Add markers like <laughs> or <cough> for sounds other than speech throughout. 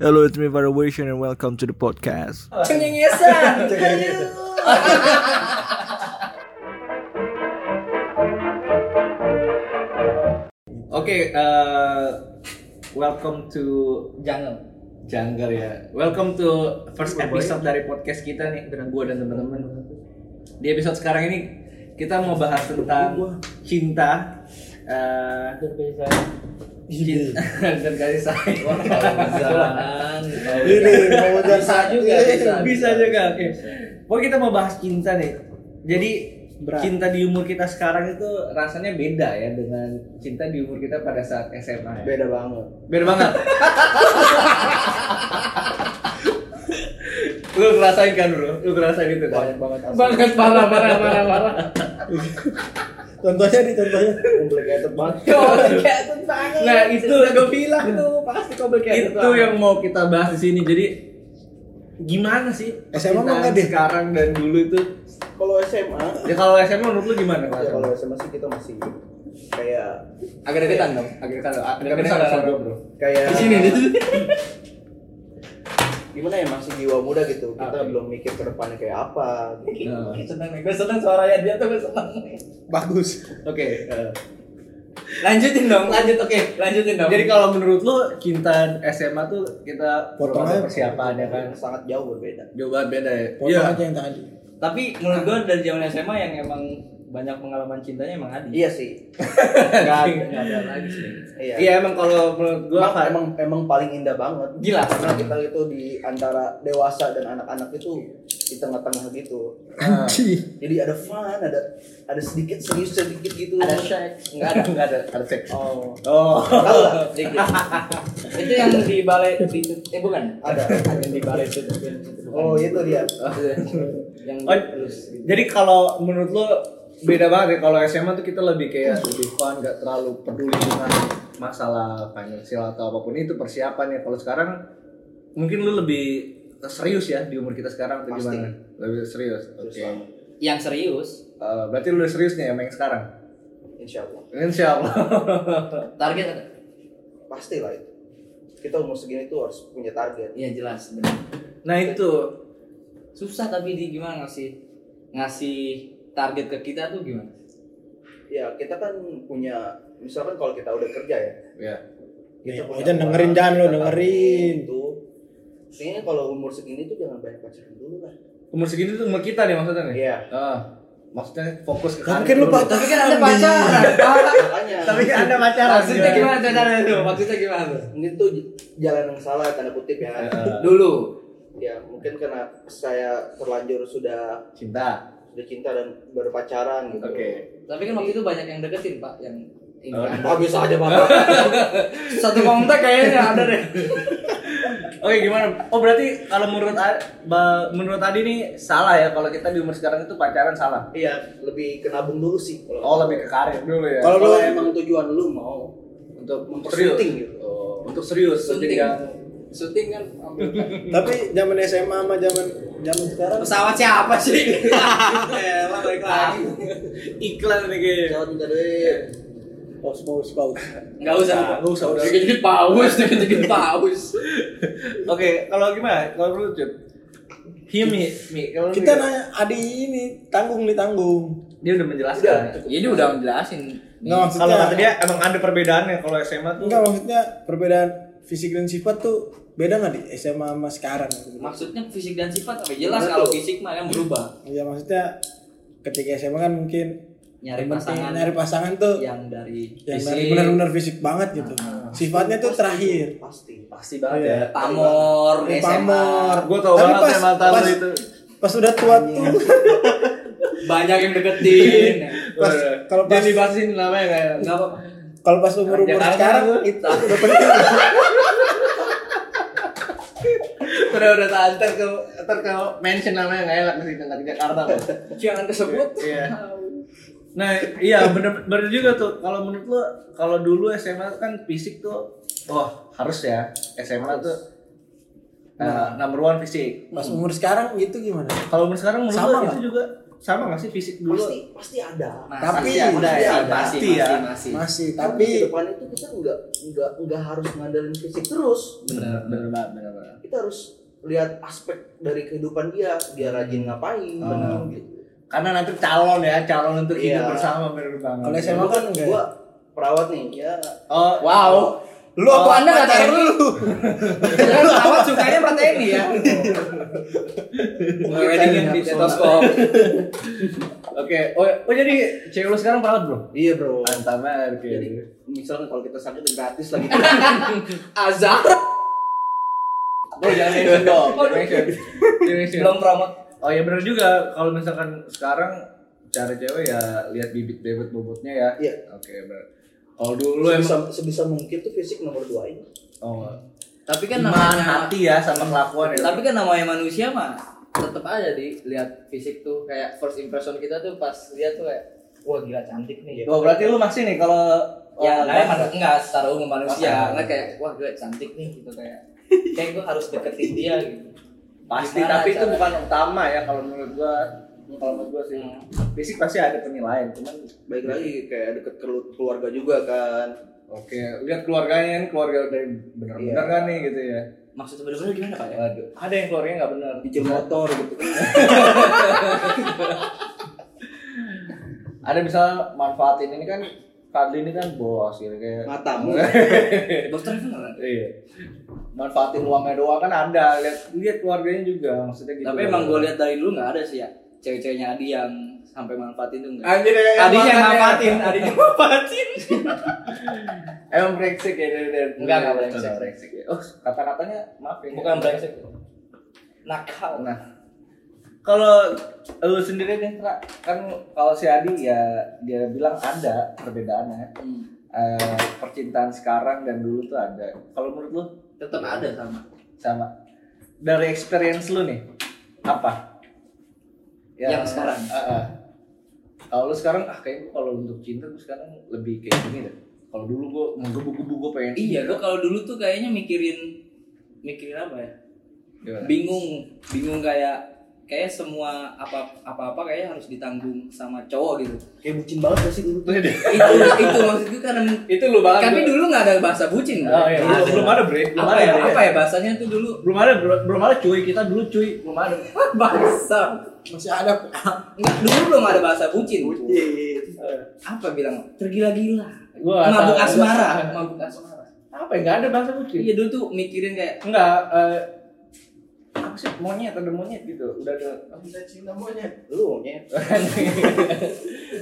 Hello, it's me Valuation and welcome to the podcast. <laughs> Cengengesan. Oke, eh, welcome to Jangan. Janggar ya. Welcome to first episode dari podcast kita nih dengan gua dan teman-teman. Di episode sekarang ini kita mau bahas tentang cinta eh, cinta <laughs> dan kasih sayang. Jangan. Ini mau Bisa juga, bisa. Bisa juga. Oke. Pokoknya kita mau bahas cinta nih. Jadi Berat. cinta di umur kita sekarang itu rasanya beda ya dengan cinta di umur kita pada saat SMA. ya. Beda banget. Beda banget. <laughs> lu ngerasain kan bro? Lu ngerasain itu kan? banget. Banget parah parah parah parah. <laughs> Contohnya nih, contohnya complicated banget. Complicated banget. Nah itu gue bilang tuh pasti complicated. itu yang mau kita bahas di sini. Jadi gimana sih SMA mah deh. sekarang dan dulu itu? Kalau SMA, Ya kalau SMA menurut lu gimana Mas? ya kalau SMA sih kita masih kayak agak deketan dong. Agak deketan. Agak deketan bro. kayak Di sini. <laughs> gimana ya masih jiwa muda gitu. Kita Oke. belum mikir ke depannya kayak apa. Nah, Seneng nih. Gue seneng suaranya dia tuh gue seneng. Bagus. Oke. eh, Lanjutin dong. Lanjut oke. Lanjutin dong. Jadi kalau menurut lu cinta SMA tuh kita Potong perlu ada aja. persiapannya kan? Sangat jauh berbeda. Jauh banget beda ya. Potong Iya. aja yang tadi. Tapi menurut gue dari zaman SMA yang emang banyak pengalaman cintanya emang Adi. Iya sih. <laughs> Nggak ada, nggak ada lagi sih. Iya. Iya emang kalau menurut gua Emang, emang emang paling indah banget. Gila. Karena kita itu di antara dewasa dan anak-anak itu di tengah-tengah gitu. Anjing. Jadi ada fun, ada ada sedikit serius sedikit gitu. Ada seks. Enggak ada. enggak ada ada seks. Oh. Oh. Tahu lah. <laughs> Itu yang di balai di, eh bukan Ada. yang di balai itu Oh, itu dia. yang Oh, terus jadi kalau menurut lu beda banget ya kalau SMA tuh kita lebih kayak lebih fun, nggak terlalu peduli dengan masalah finansial atau apa pun itu persiapan ya. Kalau sekarang mungkin lu lebih serius ya di umur kita sekarang atau Pasti. gimana? Lebih serius. Terus Oke. banget. yang serius Eh, berarti lu udah serius nih sama yang sekarang? Insya Allah. Insya Allah. <laughs> target ada Pasti lah itu. Kita umur segini tuh harus punya target. iya jelas benar Nah itu susah tapi di gimana ngasih ngasih target ke kita tuh gimana Ya kita kan punya, misalkan kalau kita udah kerja ya, ya. Ya, kita punya jangan dengerin, jangan lo dengerin. Tuh. Kayaknya kalau umur segini tuh jangan banyak pacaran dulu lah. Umur segini tuh umur kita nih maksudnya nih. Iya. Ah, maksudnya fokus ke Tapi kan lu pak, tapi kan ada pacaran Pak. <laughs> Makanya. Tapi kan ada pacaran. maksudnya juga. gimana tuh caranya tuh maksudnya gimana tuh Ini tuh jalan yang salah tanda kutip ya. Eh, dulu Ya mungkin karena saya terlanjur sudah cinta. Cinta dan berpacaran gitu. Oke. tapi kan waktu itu banyak yang deketin pak yang ini Oh, <laughs> bisa aja bapak. <laughs> satu kontak kayaknya ada deh <laughs> Oke gimana? Oh berarti kalau menurut menurut Adi nih salah ya kalau kita di umur sekarang itu pacaran salah. Iya lebih ke nabung dulu sih. Kalau Oh lebih ke karir dulu ya. Kalau kalau lu- emang tujuan lu mau untuk untuk serius. gitu. Oh, untuk serius. syuting Jadi syuting kan ambil Tapi zaman SMA sama zaman zaman sekarang pesawat siapa sih <laughs> Elah balik lagi iklan nih kayaknya. Minta duit. paus paus paus. Nggak usah, Nggak usah, udah. Dikit-dikit paus, dikit-dikit paus. Oke, kalau gimana? Kalau lu Cut? Hiu mi, Kita nanya Adi ini tanggung nih tanggung. dia udah menjelaskan. Ini udah menjelasin. Nggak maksudnya. Kalau kata dia emang ada perbedaannya kalau SMA tuh. Enggak maksudnya perbedaan fisik dan sifat tuh beda nggak di SMA sama sekarang? Maksudnya fisik dan sifat apa? Jelas kalau fisik mah yang berubah. Iya maksudnya ketika SMA kan mungkin Nyari pasangan nyari pasangan tuh yang dari yang fisik, dari benar-benar fisik banget gitu. Sifatnya tuh terakhir. Pasti. Pasti banget Iya. ya. pamor, SMA. pamor. Gue tau Tapi banget pas- ya mantan pas- itu. Pas udah tua tuh Banyak yang deketin. <laughs> Pas- kalau pas- dibahasin namanya kayak. Enggak apa kalau pas umur umur sekarang itu udah penting. <laughs> Udah udah ntar ke ntar ke mention namanya nggak enak sih di Jakarta kok. Jangan kesebut. Iya. Nah iya bener bener juga tuh kalau menurut lo kalau dulu SMA kan fisik tuh wah harus ya SMA tuh uh, number one fisik. Pas umur sekarang gitu gimana? Kalau menurut sekarang menurut Sama itu juga sama nggak sih fisik dulu? pasti pasti ada Masih Tapi- ada Pasti ya, ada. masih, Pasti masih, ya. masih. Masih, tapi tapi ke depan itu kita nggak nggak nggak harus ngandelin fisik terus Benar, benar banget, benar banget. kita harus lihat aspek dari kehidupan dia dia rajin ngapain Oh. gitu Karena nanti calon ya, calon untuk hidup Iya. bersama benar banget. Kalau SMA Dulu kan enggak. gua perawat nih ya Oh, Wow. Lu apa Oh, Anda nggak tahu? lu? Kan awat sukanya sama TNI ya. Wedding di stetoskop. Oke, oh, oh jadi cewek lu sekarang perawat bro? iya bro. Oke. jadi misalkan kalau kita sakit gratis lagi <laughs> Azhar Bro jangan mention dong. Mention. belum promote. Oh ya benar juga kalau misalkan sekarang cara cewek ya lihat bibit bebet bobotnya ya. Iya. Oke, benar. Kalau dulu emang sebisa, sebisa mungkin tuh fisik nomor dua ini oh Tapi kan iman, namanya hati ya sama kelakuan ya. Tapi kan namanya manusia mah tetap aja di lihat fisik tuh kayak first impression kita tuh pas lihat tuh kayak wah gila cantik nih. Oh, berarti lu masih nih kalau Ya, oh, enggak, emang enggak secara umum manusia, Oh, enggak kayak wah gila cantik nih gitu kayak kayak gue harus deketin dia gitu. pasti Gimana tapi itu cara- bukan utama ya kalau menurut gua. Kalau menurut gua sih Hmm. fisik pasti ada penilaian, cuman baik lagi kayak deket kelu- keluarga juga kan oke, lihat keluarganya ini keluarga dari benar-benar Iya. kan nih gitu ya. Maksudnya bener-bener gimana pak ya? Waduh, ada yang keluarganya nggak benar. cicil motor gitu <laughs> Ada misalnya manfaatin ini kan Fadli ini kan bos gitu kayak matamu <laughs> Bos traveler kan? Iya. Manfaatin uangnya doang kan ada, lihat lihat keluarganya juga maksudnya gitu. Tapi emang gue lihat dari dulu nggak ada sih ya cewek-ceweknya Adi yang sampai manfaatin tuh enggak. Anjir ya, Adinya yang manfaatin, adinya manfaatin. <laughs> Emang brengsek ya dari dari Enggak, enggak dari- brengsek. brengsek ya. Oh, kata-katanya maaf ya. Bukan brengsek. Nakal. Nah, kalau lu sendiri nih, Tra, kan kalau si Adi ya dia bilang ada perbedaannya. Hmm. Eh, percintaan sekarang dan dulu tuh ada. Kalau menurut lu Tetap ada sama. sama dari experience lu nih apa? Yang sekarang? Eh, eh. kalau lu sekarang ah kayak kalau untuk cinta gue sekarang lebih kayak gini deh. Kalau dulu gua menggebu-gebu gua pengen Iya, gue kalau dulu tuh kayaknya mikirin mikirin apa ya? Gimana? Bingung, bingung kayak kayak semua apa apa apa kayaknya harus ditanggung sama cowok gitu. kayak bucin banget gak sih dulu tuh itu itu maksud gue karena itu lu banget. tapi Bro. dulu nggak ada bahasa bucin. Oh iya, belum, belum ada bre, belum apa ada ya, Bre. apa ya bahasanya tuh dulu Belum ada, belum, belum ada cuy, kita dulu cuy, belum ada. bahasa Masih ada Enggak, dulu belum ada bahasa bucin. bucin Apa bilang? Tergila-gila. Gua nggak Mabuk asmara, mabuk asmara. Apa ya? Enggak ada bahasa kucing. Iya dulu tuh mikirin kayak Enggak, eh apa sih monyet ada monyet gitu. Udah ada bisa cinta monyet. lu nya <laughs>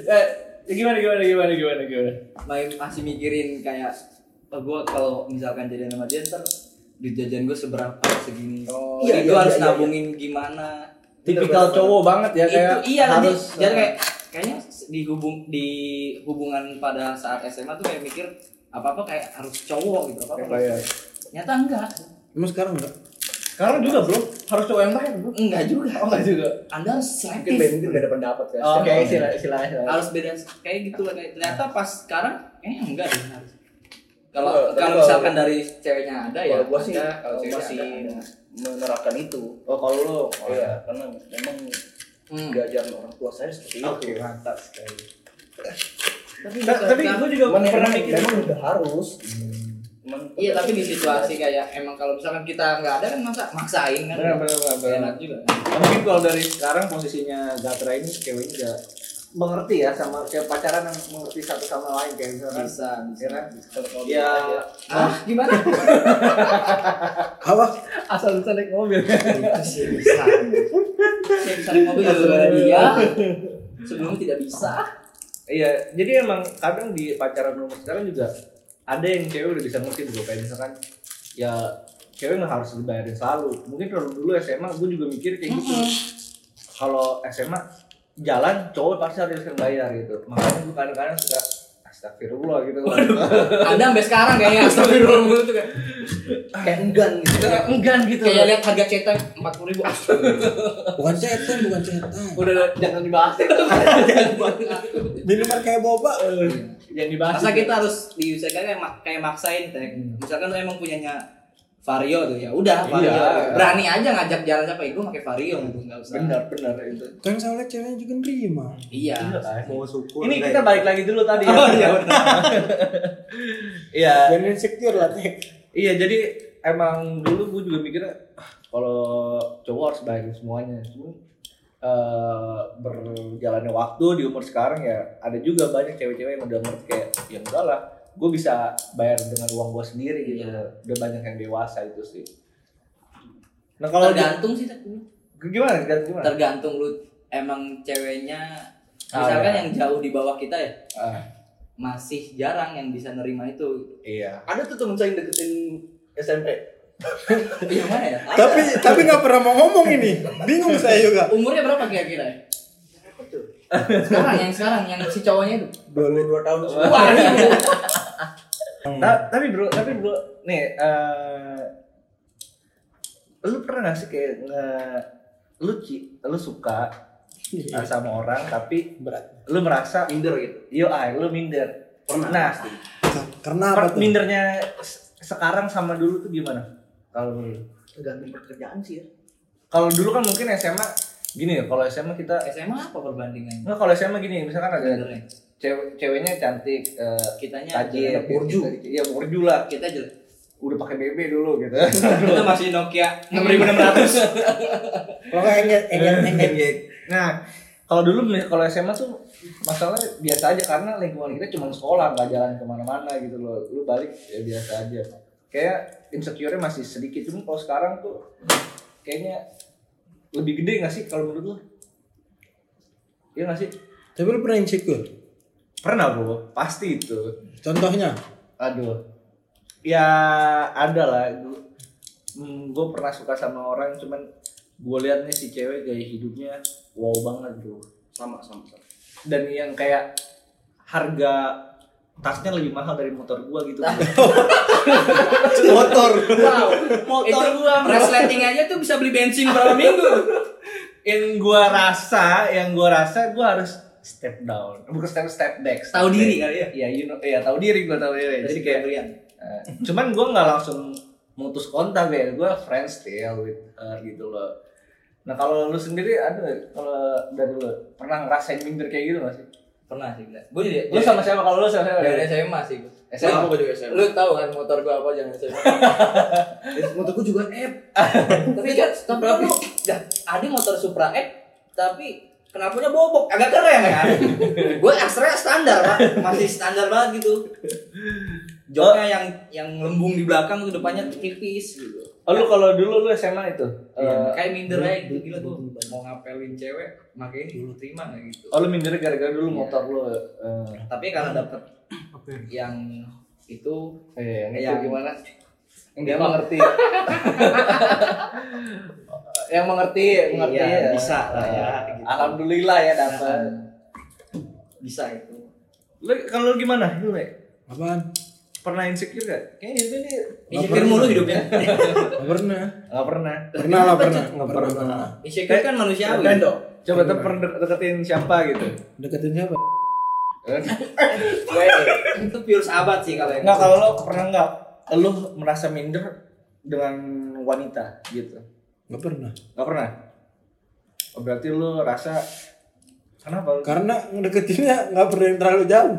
eh gimana gimana gimana gimana gimana? Main masih mikirin kayak oh, gue kalau misalkan jadian sama dia ntar duit jajan gue seberapa segini. Oh, iya, iya, gue iya, harus iya, nabungin gimana. Tipikal cowok banget ya kayak itu iya nanti harus jadi kayak kayaknya di hubung di hubungan pada saat SMA tuh kayak mikir apa apa kayak harus cowok gitu apa apa Kayak- nyata enggak. Emang sekarang enggak? Sekarang juga bro. Harus cowok yang bayar bro. Enggak juga. Oh enggak juga. Anda harus mungkin selektif beda mungkin beda pendapat kan oh, oke sila sila sila harus beda kayak gitu lah kayak ternyata pas sekarang eh enggak deh harus. Kalau Kalau- misalkan dari ceweknya ada ya kalau gua sih kalau masih ada, menerapkan itu. Oh kalau lu? Oh, iya karena memang Hmm. diajarin orang tua saya seperti itu. Oke mantap sekali. Tapi Ta- tapi gue juga pernah memang- mikir memang udah harus Cuman Iya tapi di situasi kayak emang kalau misalkan kita nggak ada kan masa maksain kan. Benar benar benar enak juga. Mungkin kalau dari sekarang posisinya Gatra ini ceweknya udah mengerti ya sama kayak pacaran yang mengerti satu sama lain kayak misalkan bisa bisa. ya kan? kalau ya ah gimana? Apa? asal bisa naik mobil. Itu sih bisa. Saya bisa naik mobil gara-gara dia. sebelumnya tidak bisa. Iya jadi emang kadang di pacaran umur sekarang juga ada yang cewek udah bisa ngerti bro kayak misalkan ya cewek nggak harus dibayarin selalu. Mungkin kalau dulu SMA gue juga mikir kayak gitu. Kalau SMA jalan cowok pasti harus yang bayar gitu. Makanya gue kadang-kadang suka astagfirullah gitu anda sampai sekarang kayaknya astagfirullah mulu tuh kayak kayak enggan gitu. Kayak enggan gitu. Kayak lihat harga cetak empat puluh ribu. Bukan cetan, bukan cetan. udah <laughs> jangan dibahas. Minuman kayak boba. jangan dibahas masa kita harus diusahakan kayak, kayak maksain teh misalkan lu emang punyanya Vario tuh ya udah Vario Iya. berani aja ngajak jalan siapa gue pakai Vario gitu nggak usah benar benar itu Kan soalnya ceweknya juga nerima. iya Mau syukur. ini kita balik lagi dulu tadi ya. <laughs> oh iya benar <laughs> iya Jangan insecure lah, Tek. iya jadi emang dulu gue juga mikirnya "Ah, kalau cowok harus bayarin semuanya cuma eh, berjalannya waktu di umur sekarang ya ada juga banyak cewek-cewek yang udah ngerti kayak ya enggak lah gue bisa bayar dengan uang gue sendiri gitu Iya. udah banyak yang dewasa itu sih nah kalau tergantung sih Tek. gimana gimana tergantung lu emang ceweknya Ah, misalkan iya. yang jauh di bawah kita ya Ah, masih jarang yang bisa nerima itu iya Ada tuh temen saya yang deketin SMP. <laughs> yang mana ya Tapi tapi nggak pernah mau ngomong ini. Bingung saya juga. umurnya berapa kira-kira ya sekarang yang sekarang yang si cowoknya itu 22 tahun. wah <laughs> ini Ta- tapi bro, tapi bro, nih, eh lu pernah gak sih kayak nge, lu ci, lu suka uh, sama orang tapi Berat. lu merasa Minder gitu. yo ay, lu minder. Pernah. Nah, Karena apa tuh? mindernya sekarang sama dulu tuh gimana? Kalau dulu, Tergantung pekerjaan sih ya. kalau dulu kan mungkin SMA gini ya, kalau SMA kita SMA apa perbandingannya Nggak, kalau SMA gini, misalkan ada. Cewek ceweknya cantik, eh, kitanya tajir, jelek. burju, iya burju lah, kita jelek udah pakai BB dulu gitu. <laughs> kita masih Nokia 6600 Kalau nggak enggak enggak enggak. Nah, kalau dulu kalau SMA tuh masalah biasa aja karena lingkungan kita cuma sekolah nggak jalan ke mana-mana gitu loh. Lu balik ya biasa aja. Kayak insecure-nya masih sedikit cuma kalau sekarang tuh kayaknya lebih gede nggak sih kalau menurut lu? Iya nggak sih? Tapi lu pernah insecure? Pernah bro, pasti itu. Contohnya? Aduh, ya ada lah. Gue pernah suka sama orang, cuman gue liatnya si cewek gaya hidupnya wow banget bro. Sama sama sama. Dan yang kayak harga tasnya lebih mahal dari motor gua gitu. <laughs> <laughs> Motor. wow motor itu gua resleting aja tuh bisa beli bensin berapa minggu Yang gua rasa, yang gua rasa gua harus step down, bukan step step back. step Tahu diri kali ya? Iya, you know, iya tahu diri gua tahu diri. Jadi kayak Eh, cuman gue nggak langsung mutus kontak ya gue friends still with her gitu loh nah kalau lu sendiri ada kalau dari lu pernah ngerasain minder kayak gitu gak sih pernah sih gue jadi lu sama siapa kalau lu sama siapa dari SMA sih gue SMA? Lu- juga SMA. lu tahu kan motor gue apa jangan SMA <laughs> Motorku juga F. <laughs> tapi kan tapi ada motor Supra F tapi knalpotnya bobok agak keren kan? <laughs> Gue ekstra standar pak. Masih standar banget gitu. Joknya yang yang lembung di belakang tuh depannya tipis gitu. Oh lu kalau dulu lu SMA itu? Iya, Eh, kayak minder aja gitu gila tuh. mau ngapelin cewek makanya dulu terima nggak gitu. Oh lu minder gara-gara dulu Iya. motor lu eh, tapi karena dapet yang itu eh, yang itu Yang- gimana? yang dia mengerti <laughs> yang mengerti mengerti Iya, ya. bisa lah ya, Eh, gitu. alhamdulillah ya dapat bisa itu lu kalau lu gimana lu? Apaan? pernah insecure gak? Kayaknya itu nih insecure mulu hidupnya <laughs> Nggak pernah. Gak pernah Pernah lah pernah. Nggak pernah. pernah. insecure kan manusiawi Dan dong. Coba tuh pernah dek- deketin siapa gitu Deketin siapa? Gue itu pure sahabat sih kalau Enggak kalau lo pernah nggak Lu merasa minder dengan wanita gitu Nggak pernah. Gak pernah? Oh, berarti lu rasa Kenapa? Karena ngedeketinnya nggak pernah yang terlalu jauh.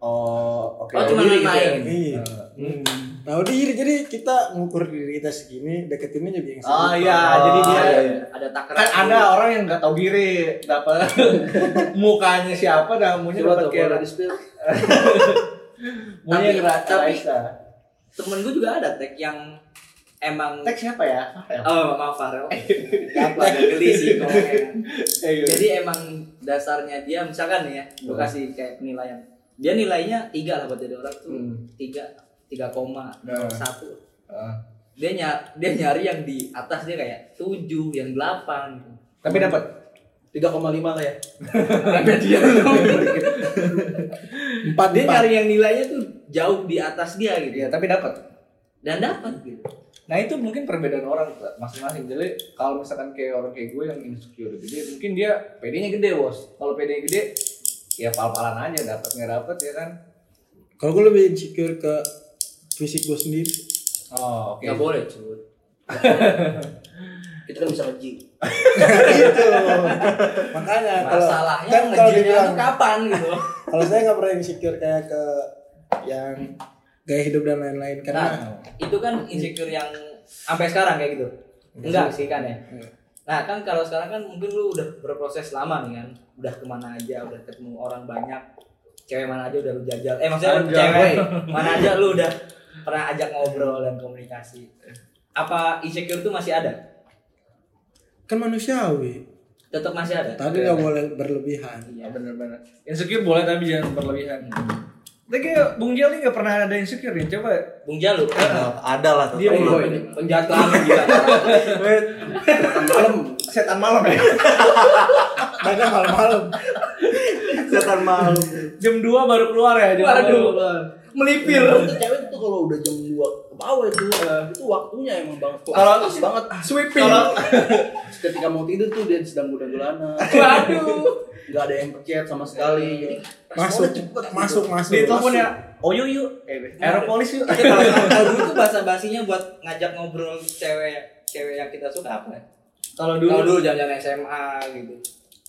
Oh oke Oh, cuma Diri gitu main-main. Iya. Hmm. Tahu diri jadi kita ngukur diri kita segini, deketinnya juga yang Oh segitu. iya, Oh, jadi dia iya, iya. ada takaran kan ada orang yang nggak tahu diri dapat <laughs> mukanya siapa dan maunya Coba dapat <laughs> spill. maunya Tapi- tapi- temen gue juga ada tek yang emang Teks siapa ya? oh maaf Farel <laughs> apa geli sih. <laughs> Eh, jadi emang dasarnya dia misalkan nih ya gue kasih kayak penilaian dia nilainya tiga lah buat jadi orang tuh Hmm. tiga tiga koma Nah. satu dia nyari dia nyari yang di atas dia kayak tujuh yang delapan gitu. Tapi dapat 3,5 lah ya. <laughs> Empat dia empat. nyari yang nilainya tuh jauh di atas dia gitu Iya, tapi dapat. dan dapat gitu Nah itu mungkin perbedaan orang masing-masing. Jadi kalau misalkan kayak orang kayak gue yang insecure gede, mungkin dia PD-nya gede bos. Kalau PD gede, ya pal-palan aja dapat nggak dapat ya kan. Kalau gue lebih insecure ke fisik gue sendiri. Oh, oke. Nggak boleh cuy. <laughs> Kita kan bisa nge-gym. gitu makanya kalau Masalahnya kan kalau dibilang kapan gitu. kalau saya nggak pernah insecure kayak ke yang gaya hidup dan lain-lain Nah, karena itu kan insecure yang sampai sekarang kayak gitu. Enggak sih kan ya. Enggak. Nah kan kalau sekarang kan mungkin lu udah berproses lama nih kan, udah ke mana aja, udah ketemu orang banyak, cewek mana aja udah lu jajal. Eh maksudnya Anjay. cewek mana aja lu udah pernah ajak ngobrol dan komunikasi. Apa insecure itu masih ada? kan manusiawi Tetap masih ada. tapi nggak boleh berlebihan Iya. bener-bener insecure boleh tapi jangan berlebihan tapi kayak Bung Jel nih gak pernah ada insecure nih coba Bung Jalu. ada lah Dia. Penjahat kelamin gila. Setan malam, setan malam ya. kadang malam-malam setan malam. jam 2 baru keluar ya jam Waduh. baru keluar. Melipir. Itu cewek tuh kalau udah jam 2 ke bawah itu itu waktunya emang banget. Kalau- pas banget Sweeping. Kalau <laughs> ketika mau tidur tuh dia sedang mudah-gulana. Waduh. Gak ada yang chat sama sekali. Jadi masuk cepet gitu. masuk masuk di telepon ya Oyo yuk, eh, Aeropolis yuk. kalau kalau dulu tuh bahasa basinya buat ngajak ngobrol cewek cewek yang kita suka apa ya? Kalau Kalau dulu, dulu jalan-jalan SMA gitu.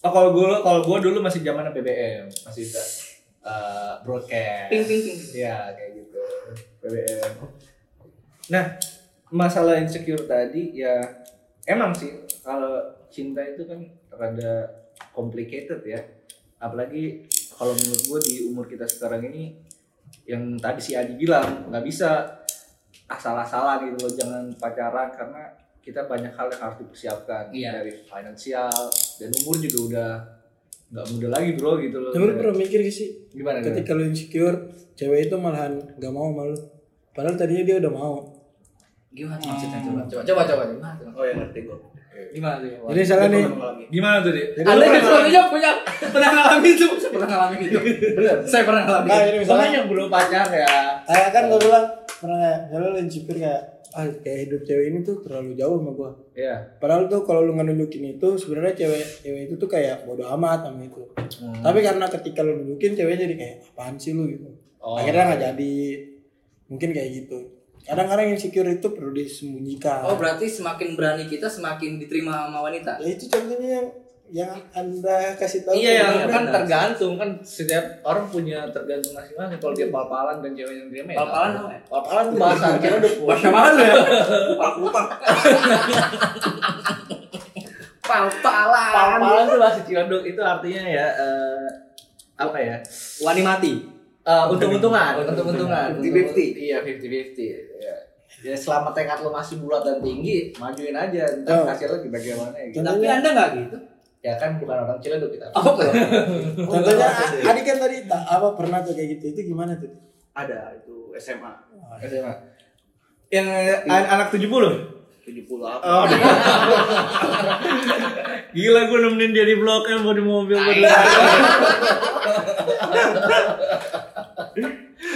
oh kalau gue kalau gue dulu masih zaman BBM, masih eh, broadcast. Ping ping ping. Ya kayak gitu BBM. Nah masalah insecure tadi ya emang sih kalau cinta itu kan rada complicated ya. Apalagi kalau menurut gue di umur kita sekarang ini yang tadi si Adi bilang nggak bisa asal-asalan gitu loh jangan pacaran karena kita banyak hal yang harus dipersiapkan Iya. dari finansial dan umur juga udah nggak muda lagi bro gitu loh. Tapi lu pernah mikir gak sih Gimana? gimana? ketika lu insecure cewek itu malahan nggak mau malu padahal tadinya dia udah mau Gimana tuh maksudnya coba coba coba coba gimana? Oh ya ngerti gue. Gimana tuh? jadi misalnya nih Gimana tuh dia? Anda kan pernah- suaminya punya <laughs> pernah ngalamin itu. Saya pernah ngalamin itu. <laughs> Bener. Saya pernah ngalamin. nah jadi misalnya Soalnya belum pacar ya. kayak kan gue bilang pernah kayak misalnya lu insecure kayak ah kayak hidup cewek ini tuh terlalu jauh sama gua Iya. Padahal tuh kalau lu nunjukin itu sebenarnya cewek cewek itu tuh kayak bodo amat sama itu. Tapi karena ketika lu nunjukin ceweknya jadi kayak apaan sih lu gitu. Oh. Akhirnya nggak jadi. Mungkin kayak gitu. Kadang-kadang insecure itu perlu disembunyikan. Oh berarti semakin berani kita semakin diterima sama wanita. Ya itu contohnya yang yang anda kasih tahu. Iya, yang kan tergantung kan setiap orang punya tergantung masing-masing. Kalau dia pal-palan dan cewek yang dia Pal-palan apa ya? Pal-palan tuh bahasa kira udah Bahasa mana ya? Lupa Pal-palan. Pal-palan tuh bahasa Ciledug itu artinya ya eh, apa ya? Wani mati. Eh, untung-untungan, Untung-untungan. untung-untungan. 50-50. Iya, 50-50. Ya. Ya selama tekad lo masih bulat dan tinggi, majuin aja. Ntar Oh. lagi bagaimana ya. gitu. Tapi anda nggak gitu? Ya kan bukan orang Ciledug kita. Oh. <laughs> Contohnya A- Adik kan tadi tak apa pernah tuh kayak gitu. Itu gimana tuh? Ada itu SMA SMA. Yang an- anak 70? 70 apa? Oh, <laughs> Gila gue nemenin dia di blok M mau di mobil gua di- <laughs>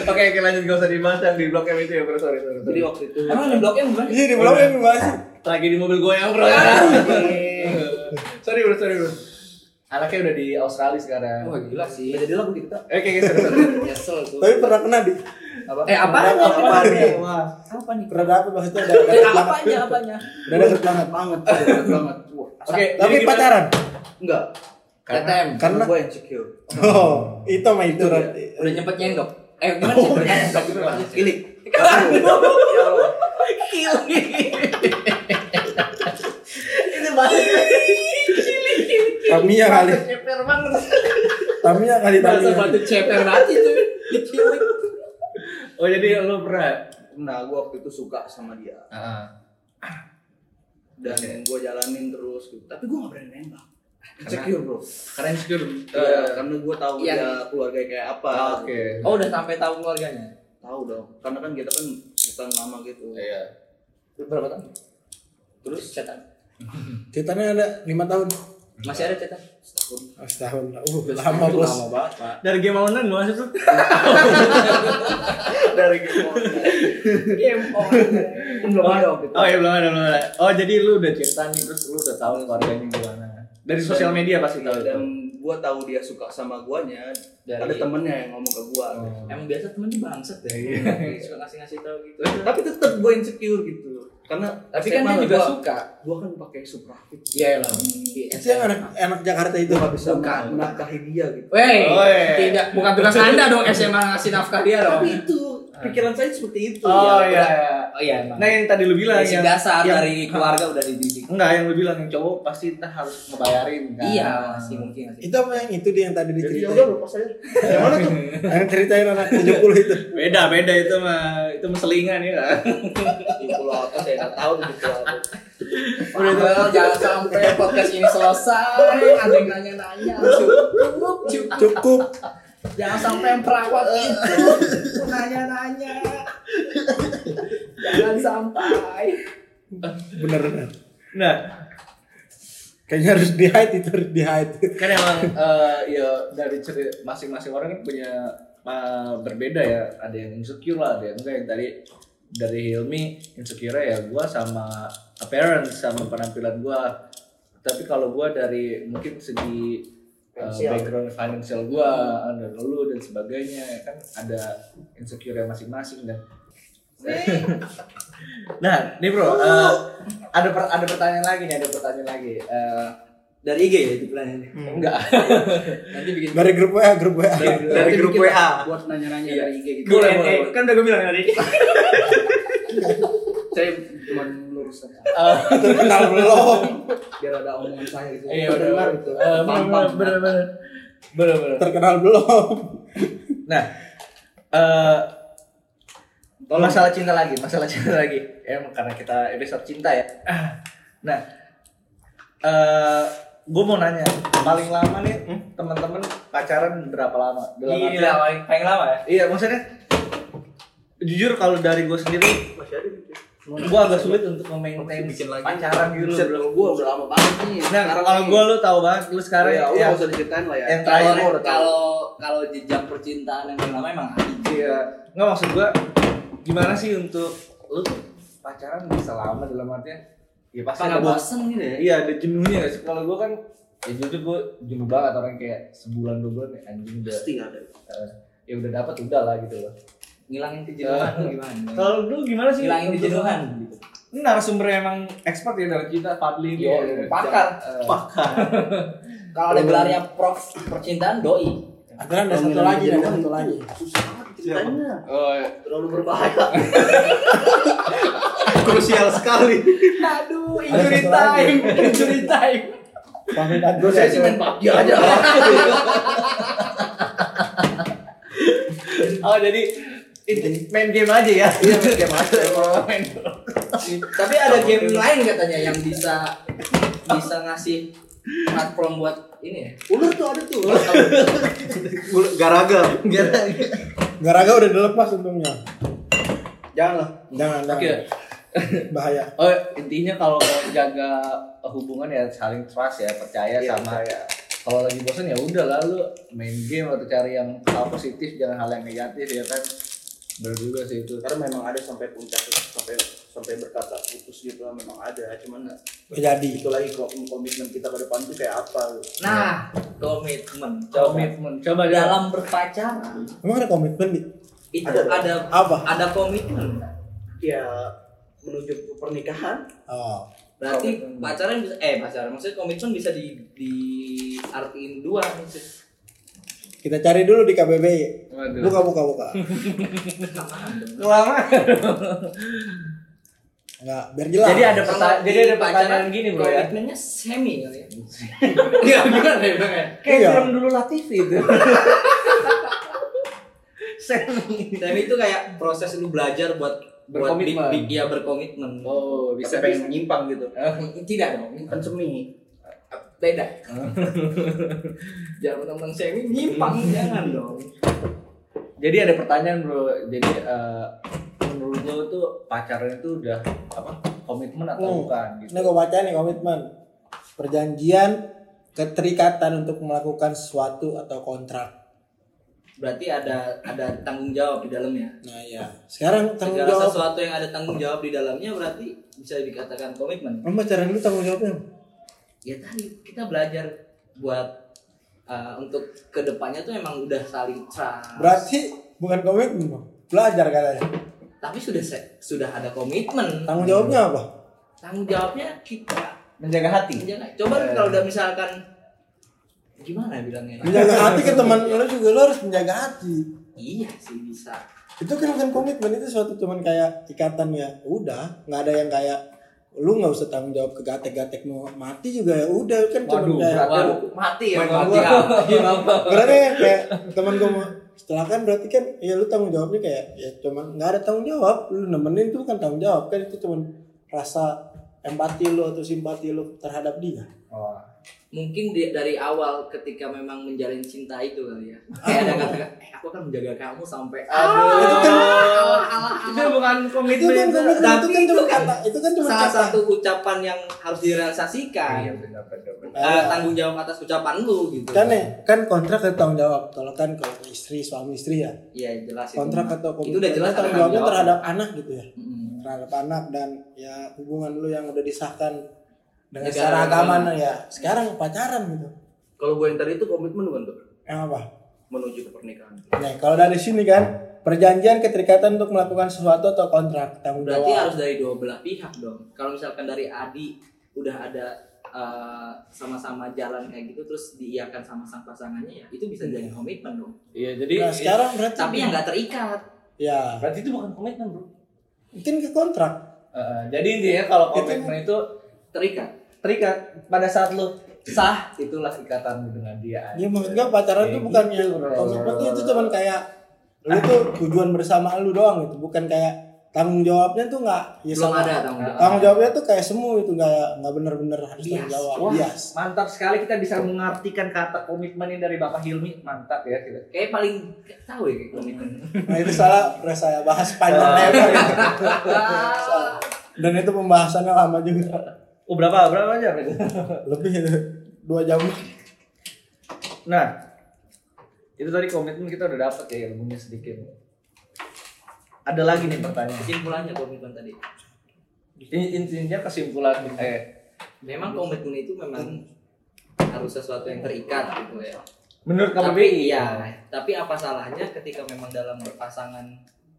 Oke, oke lanjut gak usah dibahas yang di blok M itu ya bro, sorry, sorry, Jadi waktu itu Emang di bloknya bukan? Iya di belakang yang bahas. Lagi di mobil gue yang bro Sorry bro, sorry bro Anaknya udah di Australia sekarang Wah gila sih. Jadi lagu kita. Oke, oke, sorry, sorry <laughs> Nyesel tuh. Tapi pernah kena di. Eh apanya? Apa Apanya? nih? Apa nih? Pernah dapet maksudnya ada Eh, banget. apanya? Apanya? Udah dapet banget. banget, deket banget. Oke, Tapi pacaran. enggak. KTM. Karena gue insecure. oh itu mah itu. Udah nyempet nyendok. Eh gimana sih? Udah nyendok gimana. Ya Allah. Ini bahasa <laughs> Tamiya kali. ceper banget Tamiya kali Bahasa Tamiya. batu ceper banget itu. Oh jadi lo pernah? Nah, gue waktu itu suka sama dia dan gue jalanin terus gitu. Tapi gue gak berani nembak. Insecure bro. Karena insecure Iya, karena gue tahu Iya. dia keluarga kayak apa. Ah, Oke Oh udah sampai tahu keluarganya. Tahu dong. Karena kan kita kan bukan lama gitu. Iya Berapa tahun? Terus cetan. Ceritanya ada lima tahun. Masih ada cetan? Setahun. Oh, setahun lah. Uh, lama bos. Lama banget pak. Dari game online masuk tuh? <laughs> Dari game online. Game on. Belum ada waktu itu. Oh iya belum ada belum ada. Oh jadi lu udah cerita nih terus lu udah tahu keluarganya gimana? Dari sosial media pasti tahu itu. dan gua tahu dia suka sama guanya Dari- ada temennya yang ngomong ke gua Emang biasa temen tuh bangsat ya. Iya. Suka ngasih-ngasih tahu gitu. tapi tetap gua insecure gitu karena Tapi kan dia juga gua- suka. gua kan pakai Supra Fit Iya lah. Itu yang anak anak Jakarta itu. nggak bisa Bukan. menafkahi dia gitu Wey, Oi. tidak bukan tugas anda dong <laughs> SMA ngasih nafkah dia dong. tapi itu pikiran saya seperti itu Oh ya. iya. Oh iya emang. Nah yang tadi lu bilang Basic yang dasar yang- dari keluarga udah dididik. Enggak, yang lu bilang yang cowok pasti kita harus ngebayarin kan. Iya, masih mungkin masih. Itu apa yang itu dia yang tadi jadi diceritain? udah lupa saya yang mana tuh <laughs> Yang ceritain anak 70 itu. Beda, beda itu mah itu mah selingan ya. di pulau apa saya nggak tahu di pulau apa Well, jangan sampai podcast ini selesai. Ada yang nanya-nanya. Cukup, cukup. Cukup. Jangan sampai yang perawat itu nanya-nanya. Jangan sampai. Bener bener. Nah, Kayaknya harus di hide itu harus di hide. kan emang eh, ya dari cerita masing-masing orang kan punya eh, berbeda ya. Ada yang insecure lah, ada yang enggak yang tadi dari Hilmi insecure ya gua sama appearance sama penampilan gua. Tapi kalau gua dari mungkin segi Finansial. background financial gua, ada lu dan sebagainya ya kan ada insecure masing-masing dan nah, nih bro, eh, ada per- ada pertanyaan lagi nih, ada pertanyaan lagi. Eh, Dari IG ya itu plannya. enggak. Nanti bikin Dari grup WA, grup WA. dari Nanti grup WA buat nanya-nanya Iya. dari IG gitu Boleh, Q&A. boleh, boleh. Kan udah gue bilang tadi. <laughs> saya cuma luruskan Terkenal <laughs> belum. biar ada omongan saya gitu Iya, Terdengar benar. gitu Eh, Paham, benar, paham. benar, benar. Benar, benar. Terkenal belum. Nah, eh masalah cinta lagi, masalah cinta <laughs> lagi. Emang karena kita episode cinta ya. Nah, eh gue mau nanya, paling lama nih teman-teman pacaran berapa lama? Dalam Gila, artian- paling, paling lama ya. Iya, maksudnya jujur kalau dari gue sendiri, masih ada gitu gue agak sulit untuk memaintain Bikin lagi. pacaran gitu. Bro. kalau gua udah lama banget nih Nah, Sekarang kalau gue lu tahu banget, lu sekarang ya, nggak usah diceritain lah ya yang terakhir Kalau kalau jenjang percintaan yang paling lama emang ada. Iya, nggak maksud gua gimana sih untuk lu pacaran bisa lama dalam artian ya pasti ada bosen gitu ya? Iya, ada jenuhnya nggak sih? Kalau gua kan ya jujur gua jenuh banget orang kayak sebulan dua bulan ya, anjing udah pasti ada eh, ya udah dapat udah lah gitu loh. Ngilangin kejenuhan Eh, gimana? Kalau lu gimana sih? Ngilangin kejenuhan gitu. Ini narasumber emang expert ya dari kita Fadli Yo, ya. pakar. Eh, <laughs> Kalau ada gelarnya prof percintaan doi. Ada ada satu lagi, ada satu lagi. susah ceritanya Oh, terlalu berbahaya. <laughs> Krusial sekali. Aduh, satu lagi. injury time. Fahmi gue saya sih main PUBG aja. <laughs> Oh jadi ini main game aja ya? iya main game aja. <laughs> Main Tapi ada game lain katanya yang bisa bisa ngasih platform buat ini ya. ular tuh ada tuh garaga Garaga udah dilepas untungnya. jangan lah Jangan, jangan. Oke. Bahaya. Oh intinya kalau jaga hubungan ya saling trust ya percaya Iya, sama percaya. kalau lagi bosan ya udah lalu main game atau cari yang hal positif jangan hal yang negatif ya kan benar juga sih itu karena memang ada sampai puncak sampai sampai berkata putus gitu lah memang ada cuman Gak jadi. itu lagi kok komitmen kita ke depan tuh kayak apa Nah, komitmen. Coba komitmen coba dalam dalam berpacaran Emang ada komitmen di? itu Ada. ada Apa? ada komitmen. ya menuju ke pernikahan Oh. Berarti Komitmen. pacaran bisa eh pacaran maksudnya komitmen bisa di di artiin dua nih. Kita cari dulu di KBBI. Waduh. Buka, buka, buka. lama Enggak, biar jelas. Jadi ada pertanyaan di jadi ada pacaran, pertanyaan gini bro ya Komitmennya semi kali ya. <laughs> Iya gimana ya Bang ya? kayak Iya. film dulu Latifi itu <laughs> semi Dan itu kayak proses lu belajar buat buat Berkomitmen. bi- bi- ya berkomitmen. oh bisa pengen menyimpang gitu <laughs> Tidak dong. kan semi Beda. <laughs> Jangan teman semi nyimpang <laughs> jangan dong. Jadi ada pertanyaan bro, jadi eh, menurut lo tuh pacaran itu udah apa komitmen atau Hmm. bukan Ini gitu? gue baca nih komitmen. Perjanjian keterikatan untuk melakukan sesuatu atau kontrak. Berarti ada ada tanggung jawab di dalamnya. Nah ya, sekarang tanggung Segala jawab. sesuatu yang ada tanggung jawab di dalamnya berarti bisa dikatakan komitmen. Pacaran dulu tanggung jawabnya? Ya tadi kita belajar buat uh, untuk ke depannya tuh emang udah saling trust Berarti bukan komitmen bang. Belajar katanya. tapi sudah sudah ada komitmen Tanggung jawabnya apa? tanggung jawabnya kita Menjaga hati. menjaga coba Eh. kalau udah misalkan gimana bilangnya Menjaga hati ke teman lo juga lo harus menjaga hati. iya sih bisa Itu kan bukan komitmen itu suatu cuman kayak ikatan ya. Udah, nggak ada yang kayak lu nggak usah tanggung jawab ke gatek-gatek mau mati juga ya udah kan cuma Waduh, berat. Waduh, mati ya mati mati. <laughs> apa berarti kayak teman gue mau setelah kan berarti kan ya lu tanggung jawabnya kayak ya cuman nggak ada tanggung jawab lu nemenin itu bukan tanggung jawab kan itu cuman rasa empati lu atau simpati lu terhadap dia Oh. Mungkin di- dari awal ketika memang menjalin cinta itu kali ya kayak ada kata eh aku akan menjaga kamu sampai Aduh. itu kan Itu bukan itu komitmen kan itu. komitmen Tapi itu kan itu cuma kan kata itu kan cuma salah kata satu ucapan yang harus direalisasikan Iya benar benar. benar. Eh, tanggung jawab atas ucapan lu gitu kan ya kan kontrak ada tanggung jawab kalau kan kalau istri suami istri ya iya jelas itu. kontrak atau komitmen itu udah jelas tanggung jawabnya jawab. terhadap anak gitu ya Mm-mm. terhadap anak dan ya hubungan lu yang udah disahkan dengan Negara secara agama. agama ya. Sekarang pacaran gitu. Kalau gue yang tadi itu komitmen bukan tuh yang apa? Menuju ke pernikahan. nah kalau dari sini kan perjanjian keterikatan untuk melakukan sesuatu atau kontrak tanggung berarti jawab harus dari dua belah pihak dong. Kalau misalkan dari Adi udah ada eh, sama-sama jalan kayak gitu terus diiakan sama sang pasangannya ya itu bisa jadi komitmen dong. Iya jadi nah sekarang berarti tapi yang nggak terikat. Ya. Berarti itu bukan komitmen bro. mungkin ke kontrak. Eh, jadi intinya kalau komitmen itu terikat terikat pada saat lu sah itulah ikatan dengan dia. ya maksud gue pacaran tuh bukan gitu, bro. komitmen tuh itu cuman kayak lu tuh tujuan bersama lu doang gitu bukan kayak tanggung jawabnya tuh nggak ya belum sama- ada tanggung jawab tanggung jawabnya tuh kayak semu itu kayak nggak bener-bener harus tanggung jawab Wah, bias mantap sekali kita bisa mengartikan kata komitmen ini dari Bapak Hilmi. Mantap ya kita. kayak paling tahu ya kayak komitmen nah itu salah udah saya bahas panjang lebar gitu. dan itu pembahasannya lama juga Oh berapa berapa jam itu? <laughs> lebih dua jam Nah, itu tadi komitmen kita udah dapat ya ilmunya sedikit. Ada lagi nih pertanyaan. kesimpulannya komitmen tadi Ini intinya kesimpulan eh memang komitmen itu memang harus sesuatu yang terikat gitu ya menurut tapi KBBI iya tapi apa salahnya ketika memang dalam berpasangan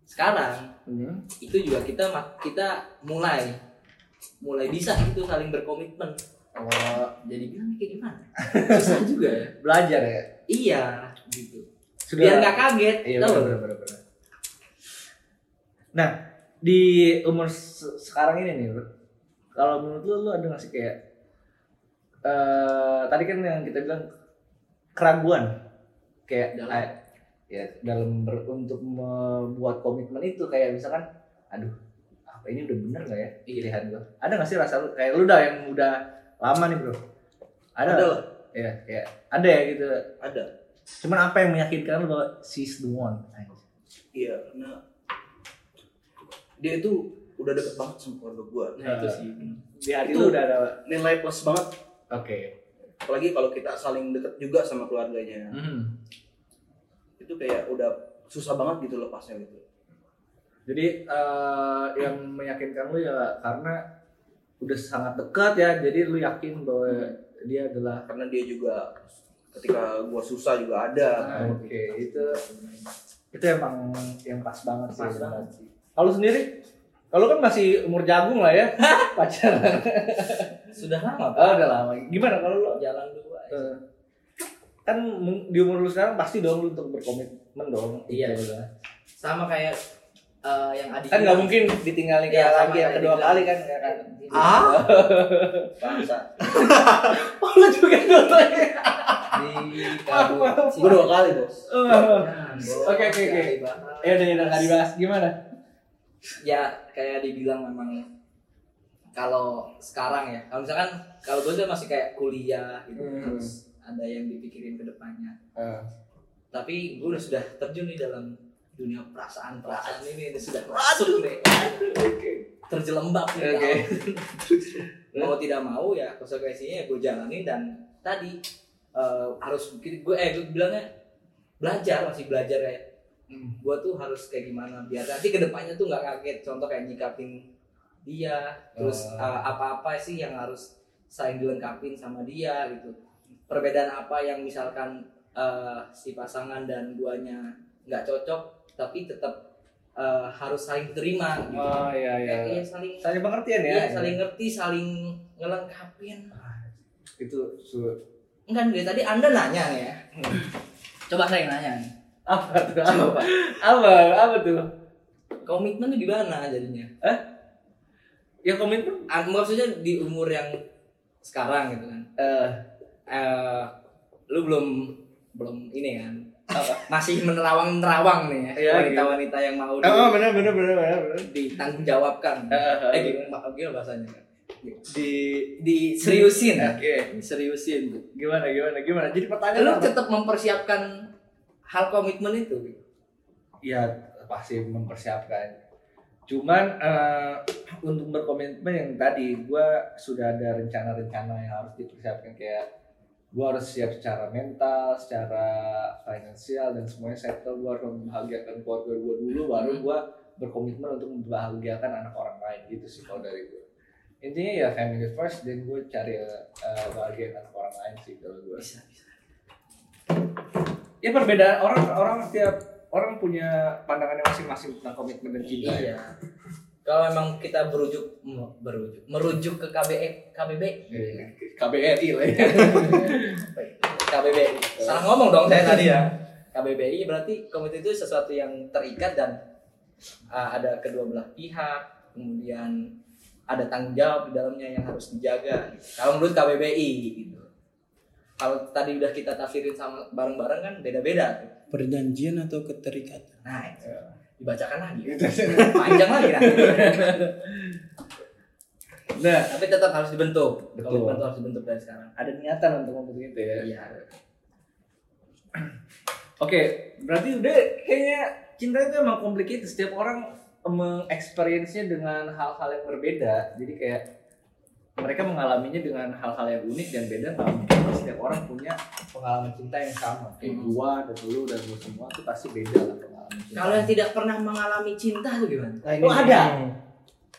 sekarang Hmm. itu juga kita kita mulai mulai bisa gitu saling berkomitmen. Oh, jadi bilang kayak gimana? <laughs> Susah juga ya. Belajar ya. iya gitu. Sudah. biar nggak kaget Iya tau benar benar benar. Nah, di umur se- sekarang ini nih, kalau menurut lu, lu ada nggak sih kayak eh tadi kan yang kita bilang keraguan kayak Dalam- ya dalam ber- untuk membuat komitmen itu kayak misalkan aduh ini udah bener nggak ya pilihan gua ada nggak sih rasa lu kayak lu udah yang udah lama nih bro ada Ada lah. ya kayak ada ya gitu Ada. cuman apa yang meyakinkan lu bahwa she's the one Iya, karena dia itu udah deket banget sama keluarga gue. nah itu sih di hati Itu- lu udah ada Nilai plus banget. oke Apalagi kalau kita saling deket juga sama keluarganya. Mhm. Itu kayak udah susah banget gitu lepasnya gitu. Jadi eh, yang meyakinkan lu ya karena udah sangat dekat ya jadi lu yakin bahwa dia adalah Karena dia juga ketika gua susah juga ada. Ah, oke itu itu emang yang pas banget sih Pas banget. sih. kalau sendiri kalau kan masih umur jagung lah ya <laughs> pacaran sudah lama oh, udah lama. Gimana kalau lu? Jalan dua eh, kan di umur lu sekarang pasti dong lu untuk berkomitmen dong. Iya. Gitu sama kayak eh, yang Adi kan nggak mungkin ditinggalin Iya, kayak sama lagi yang kedua kali kan ya kan? ah? <laughs> Bangsa <laughs> oh, lu juga dulu ya? Di kabut. Gua dua kali bos. Bos. Oke, oke, oke. Ya udah ya udah nggak dibahas. Gimana? Ya kayak dibilang memang kalau sekarang ya kalau misalkan kalau gue tuh masih kayak kuliah gitu Hmm. terus ada yang dipikirin ke depannya. Tapi gue udah sudah terjun nih dalam dunia perasaan perasaan ini udah sudah masuk nih. terjelembab nih. Oke. <laughs> mau tidak mau ya konsekuensinya ya gue jalanin dan tadi eh, harus gue eh gue bilangnya belajar masih belajar ya. Gue tuh harus kayak gimana biar nanti ke depannya tuh nggak kaget. Contoh kayak nyikapin dia terus Oh. eh, apa-apa sih yang harus saling dilengkapin sama dia gitu. Perbedaan apa yang misalkan eh, si pasangan dan duanya nggak cocok tapi tetap eh, harus saling terima gitu Oh iya iya. Eh, iya, saling Saling pengertian ya. iya, saling ngerti saling ngelengkapin Itu su- enggak dari tadi anda nanya nih ya coba saya nanya apa tuh? Apa? Apa? Apa tuh? komitmen tuh gimana jadinya Ya komitmen Ah, maksudnya di umur yang sekarang gitu kan eh eh lu belum belum ini kan masih menerawang nerawang nih ya Iya, wanita-wanita yang mau di, Oh, benar benar benar. benar. ditanggung jawabkan Eh, gimana, gimana bahasanya? Di di seriusin. Oke. seriusin. Gimana gimana gimana? Jadi pertanyaan lu tetap mempersiapkan hal komitmen itu? Ya pasti mempersiapkan. Cuman eh, untuk berkomitmen yang tadi gue sudah ada rencana-rencana yang harus dipersiapkan kayak gue harus siap secara mental secara finansial dan semuanya settle. Gue harus membahagiakan keluarga gue dulu baru gue berkomitmen untuk membahagiakan anak orang lain. Gitu sih kalau dari gue intinya ya family first dan gue cari eh, bahagia anak orang lain sih kalau gue bisa bisa. Ya perbedaan orang orang setiap orang punya pandangannya masing-masing tentang komitmen dan cinta. Ya. Kalau memang kita berujuk berujuk merujuk ke KBE KBB KBRI lah ya. KBBI salah ngomong dong saya tadi ya. KBBI berarti komitmen itu sesuatu yang terikat dan uh, ada kedua belah pihak kemudian ada tanggung jawab di dalamnya yang harus dijaga. Kalau menurut KBBI gitu. Kalau tadi udah kita tafsirin sama bareng-bareng kan beda-beda. Perjanjian atau keterikatan? Nah itu dibacakan lagi panjang lagi nah. Nah, tapi tetap harus dibentuk Betul. komitmen itu harus dibentuk dari sekarang ada niatan untuk membentuk itu ya. iya Oke, berarti udah kayaknya cinta itu emang complicated. Setiap orang mengexperience-nya dengan hal-hal yang berbeda. Jadi kayak mereka mengalaminya dengan hal-hal yang unik dan beda. Nggak mungkin setiap orang punya pengalaman cinta yang sama. Kayak Hmm. gua dan lu dan lu semua tuh pasti beda lah. Kalau yang tidak pernah mengalami cinta itu gimana? Oh, ada.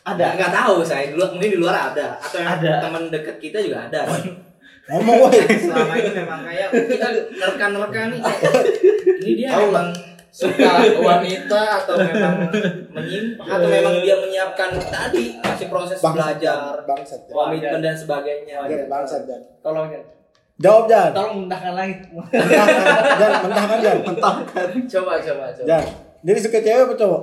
ada. Nggak tahu saya dulu mungkin di luar ada. Atau yang Ada. teman dekat kita juga ada. Ngomong woi. <laughs> Selama ini memang kayak kita nerkan-nerkan nih ini dia Tahu memang suka wanita atau memang menyimpan atau memang dia menyiapkan tadi masih proses belajar bangsat. komitmen dan sebagainya. Bangsat. Tolong ya. Jawab Jan. Tolong mentahkan langit. mentahkan Jan. Mentahkan Jan mentahkan coba coba coba. Jan jadi suka cewek apa cowok?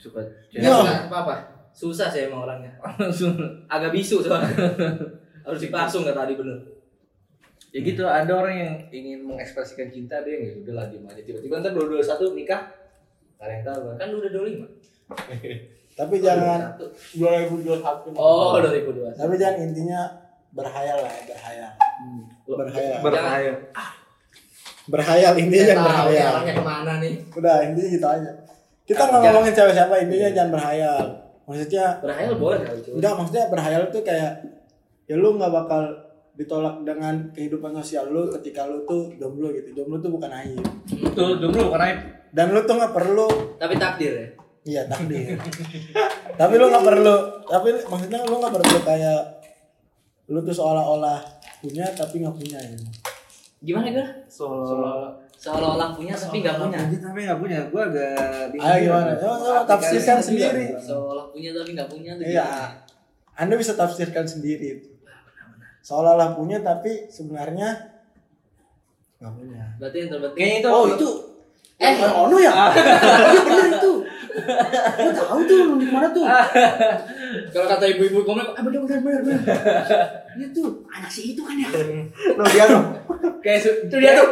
Suka Ya. Nggak apa apa? Susah sih emang orangnya. <laughs> Agak bisu soalnya. Harus dipasung nggak tadi bener. Ya gitu ada orang yang ingin mengekspresikan cinta dia yang ya udah lah diem aja. Tiba-tiba ntar dua dua satu nikah yang tahu kan? Kan udah dua lima. Tapi jangan dua ribu dua satu. Oh dua ribu dua tapi jangan intinya berhayal lah ya berhayal. Berhayal. Berbahaya berhayal intinya jangan berhayal. ke mana nih? Udah intinya gitu aja. Kita nggak Jangan. ngomongin cewek siapa intinya jangan berhayal. Maksudnya berhayal boleh kali cuy enggak maksudnya berhayal tuh kayak ya lu nggak bakal ditolak dengan kehidupan sosial lu ketika lu tuh jomblo gitu. Jomblo tuh bukan aib. Betul jomblo bukan aib. Dan lu tuh nggak perlu tapi takdir ya? Iya takdir. <laughs> Tapi lu nggak perlu tapi maksudnya lu nggak perlu kayak lu tuh seolah-olah punya tapi nggak punya ya? Gimana gue soal seolah-olah punya tapi nggak punya. tapi nggak punya. Gue agak bingung Ayo gimana? Tafsirkan sendiri. seolah punya tapi nggak punya tuh. Iya. Anda bisa tafsirkan sendiri. Itu seolah-olah punya tapi sebenarnya nggak punya. Berarti yang terpenting kayaknya itu Oh itu. Eh. Ono ya? Iya bener itu. Gue tahu tuh di mana tuh. <laughs> kalau kata ibu-ibu komen ah bener bener bener bener <laughs> Iya tuh anak si itu kan ya. lo dia lo kayak itu dia tuh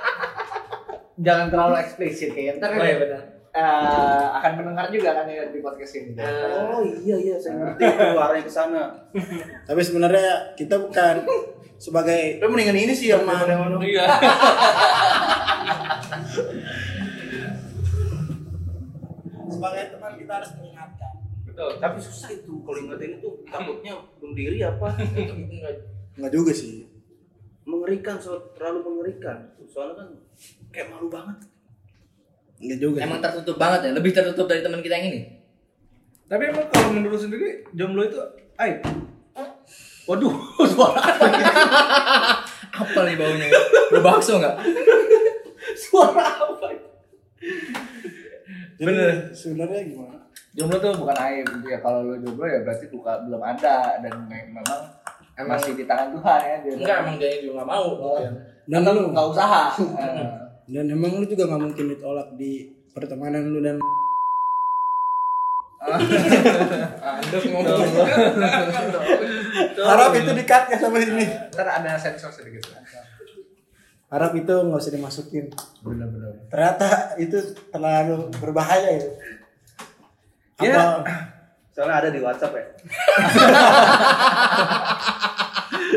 <laughs> jangan terlalu eksplisit kayak ntar oh iya benar eh, akan mendengar juga kan ya di podcast ini Oh iya iya saya ngerti tuh arahnya ke sana. tapi sebenarnya kita bukan sebagai Tapi mendingan ini sih yang mana ono. iya sebagai teman kita harus mengingatkan betul Tapi susah itu kalau ingetin itu takutnya bunuh diri apa? <laughs> nggak juga sih mengerikan so, terlalu mengerikan. Soalnya kan kayak malu banget. nggak juga emang tertutup banget ya lebih tertutup dari teman kita yang ini tapi emang kalau menurut sendiri jomblo itu aib Waduh, <laughs> suara apa? ini? Apa nih baunya? Bau bakso nggak? <laughs> Suara apa? Jadi, Bener. sebenarnya gimana Jomblo tuh bukan aib gitu ya. Kalau lu jomblo ya berarti buka, belum ada dan me- memang Emang- masih di tangan Tuhan ya. Dia Enggak, emang dia juga nggak mau. Oh. dan Kan lu nggak usaha. <laughs> Eh. dan emang lu juga nggak mungkin ditolak di pertemanan lu dan <laughs> Andus ngomong. <laughs> harap itu dikat ya sama ini Ntar ada sensor sedikit. Harap itu nggak usah dimasukin Bener-bener. ternyata itu terlalu berbahaya ya Ya. apa Soalnya ada di WhatsApp ya. <laughs>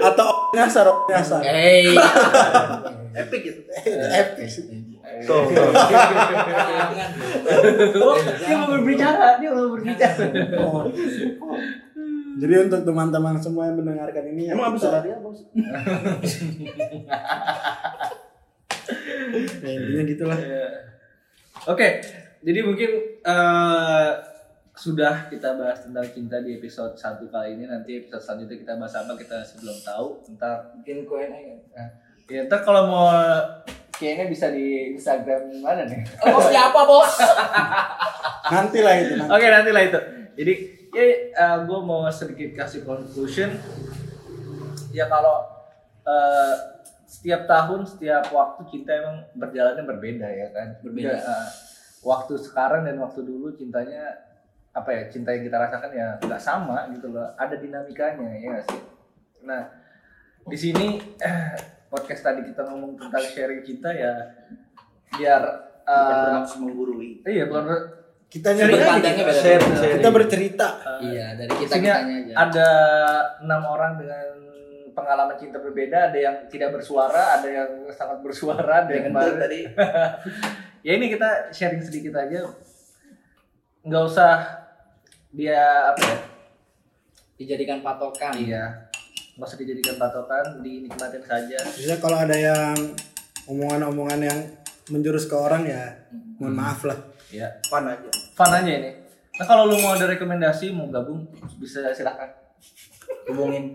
atau nyasar nyasar Hey. <laughs> Epic gitu. <laughs> epic. Tuh. Oh, dia mau berbicara, dia mau berbicara. Jadi untuk teman-teman semua yang mendengarkan ini ya Emang abis kita- apa sih? <laughs> ya, intinya gitulah Iya. Oke, jadi mungkin eh, sudah kita bahas tentang cinta di episode 1 kali ini. Nanti episode selanjutnya kita bahas apa kita masih belum tahu. Ntar, Bikin Q&A kan? nah, ya, ntar kalau mau kayaknya bisa di Instagram mana nih? Oh, siapa bos? nanti lah itu. Oke nanti lah itu. Jadi ya gue mau sedikit kasih conclusion. Ya kalau eh, setiap tahun, setiap waktu cinta emang berjalannya berbeda ya kan. Berbeda. eh, waktu sekarang dan waktu dulu cintanya apa ya cinta yang kita rasakan ya nggak sama gitu loh. Ada dinamikanya ya sih. Nah di sini <clears throat> podcast tadi kita ngomong tentang sharing cinta ya biar Bukan eh, bermaksud menggurui. iya bukan kita nyari pandangnya beda. Share, kita bercerita Iya, dari kita kitanya aja. ada enam orang dengan pengalaman cinta berbeda, ada yang tidak bersuara, ada yang sangat bersuara, ada yang kemarin. tadi. <laughs> Ya ini kita sharing sedikit aja, nggak usah dia apa ya? Dijadikan patokan. Iya, nggak usah dijadikan patokan, dinikmatin saja. Bisa kalau ada yang omongan-omongan yang menjurus ke orang ya mohon maaf lah Ya, Fun aja. Fun aja ini. Nah kalau lu mau ada rekomendasi, mau gabung, bisa silahkan. Hubungin.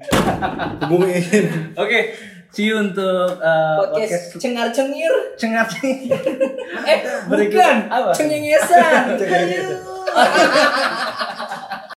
hubungin <laughs> Oke, see you untuk uh, Podcast cengar cengir. cengar Eh, bukan. Apa? Cengengesan. <laughs> Cengengesan.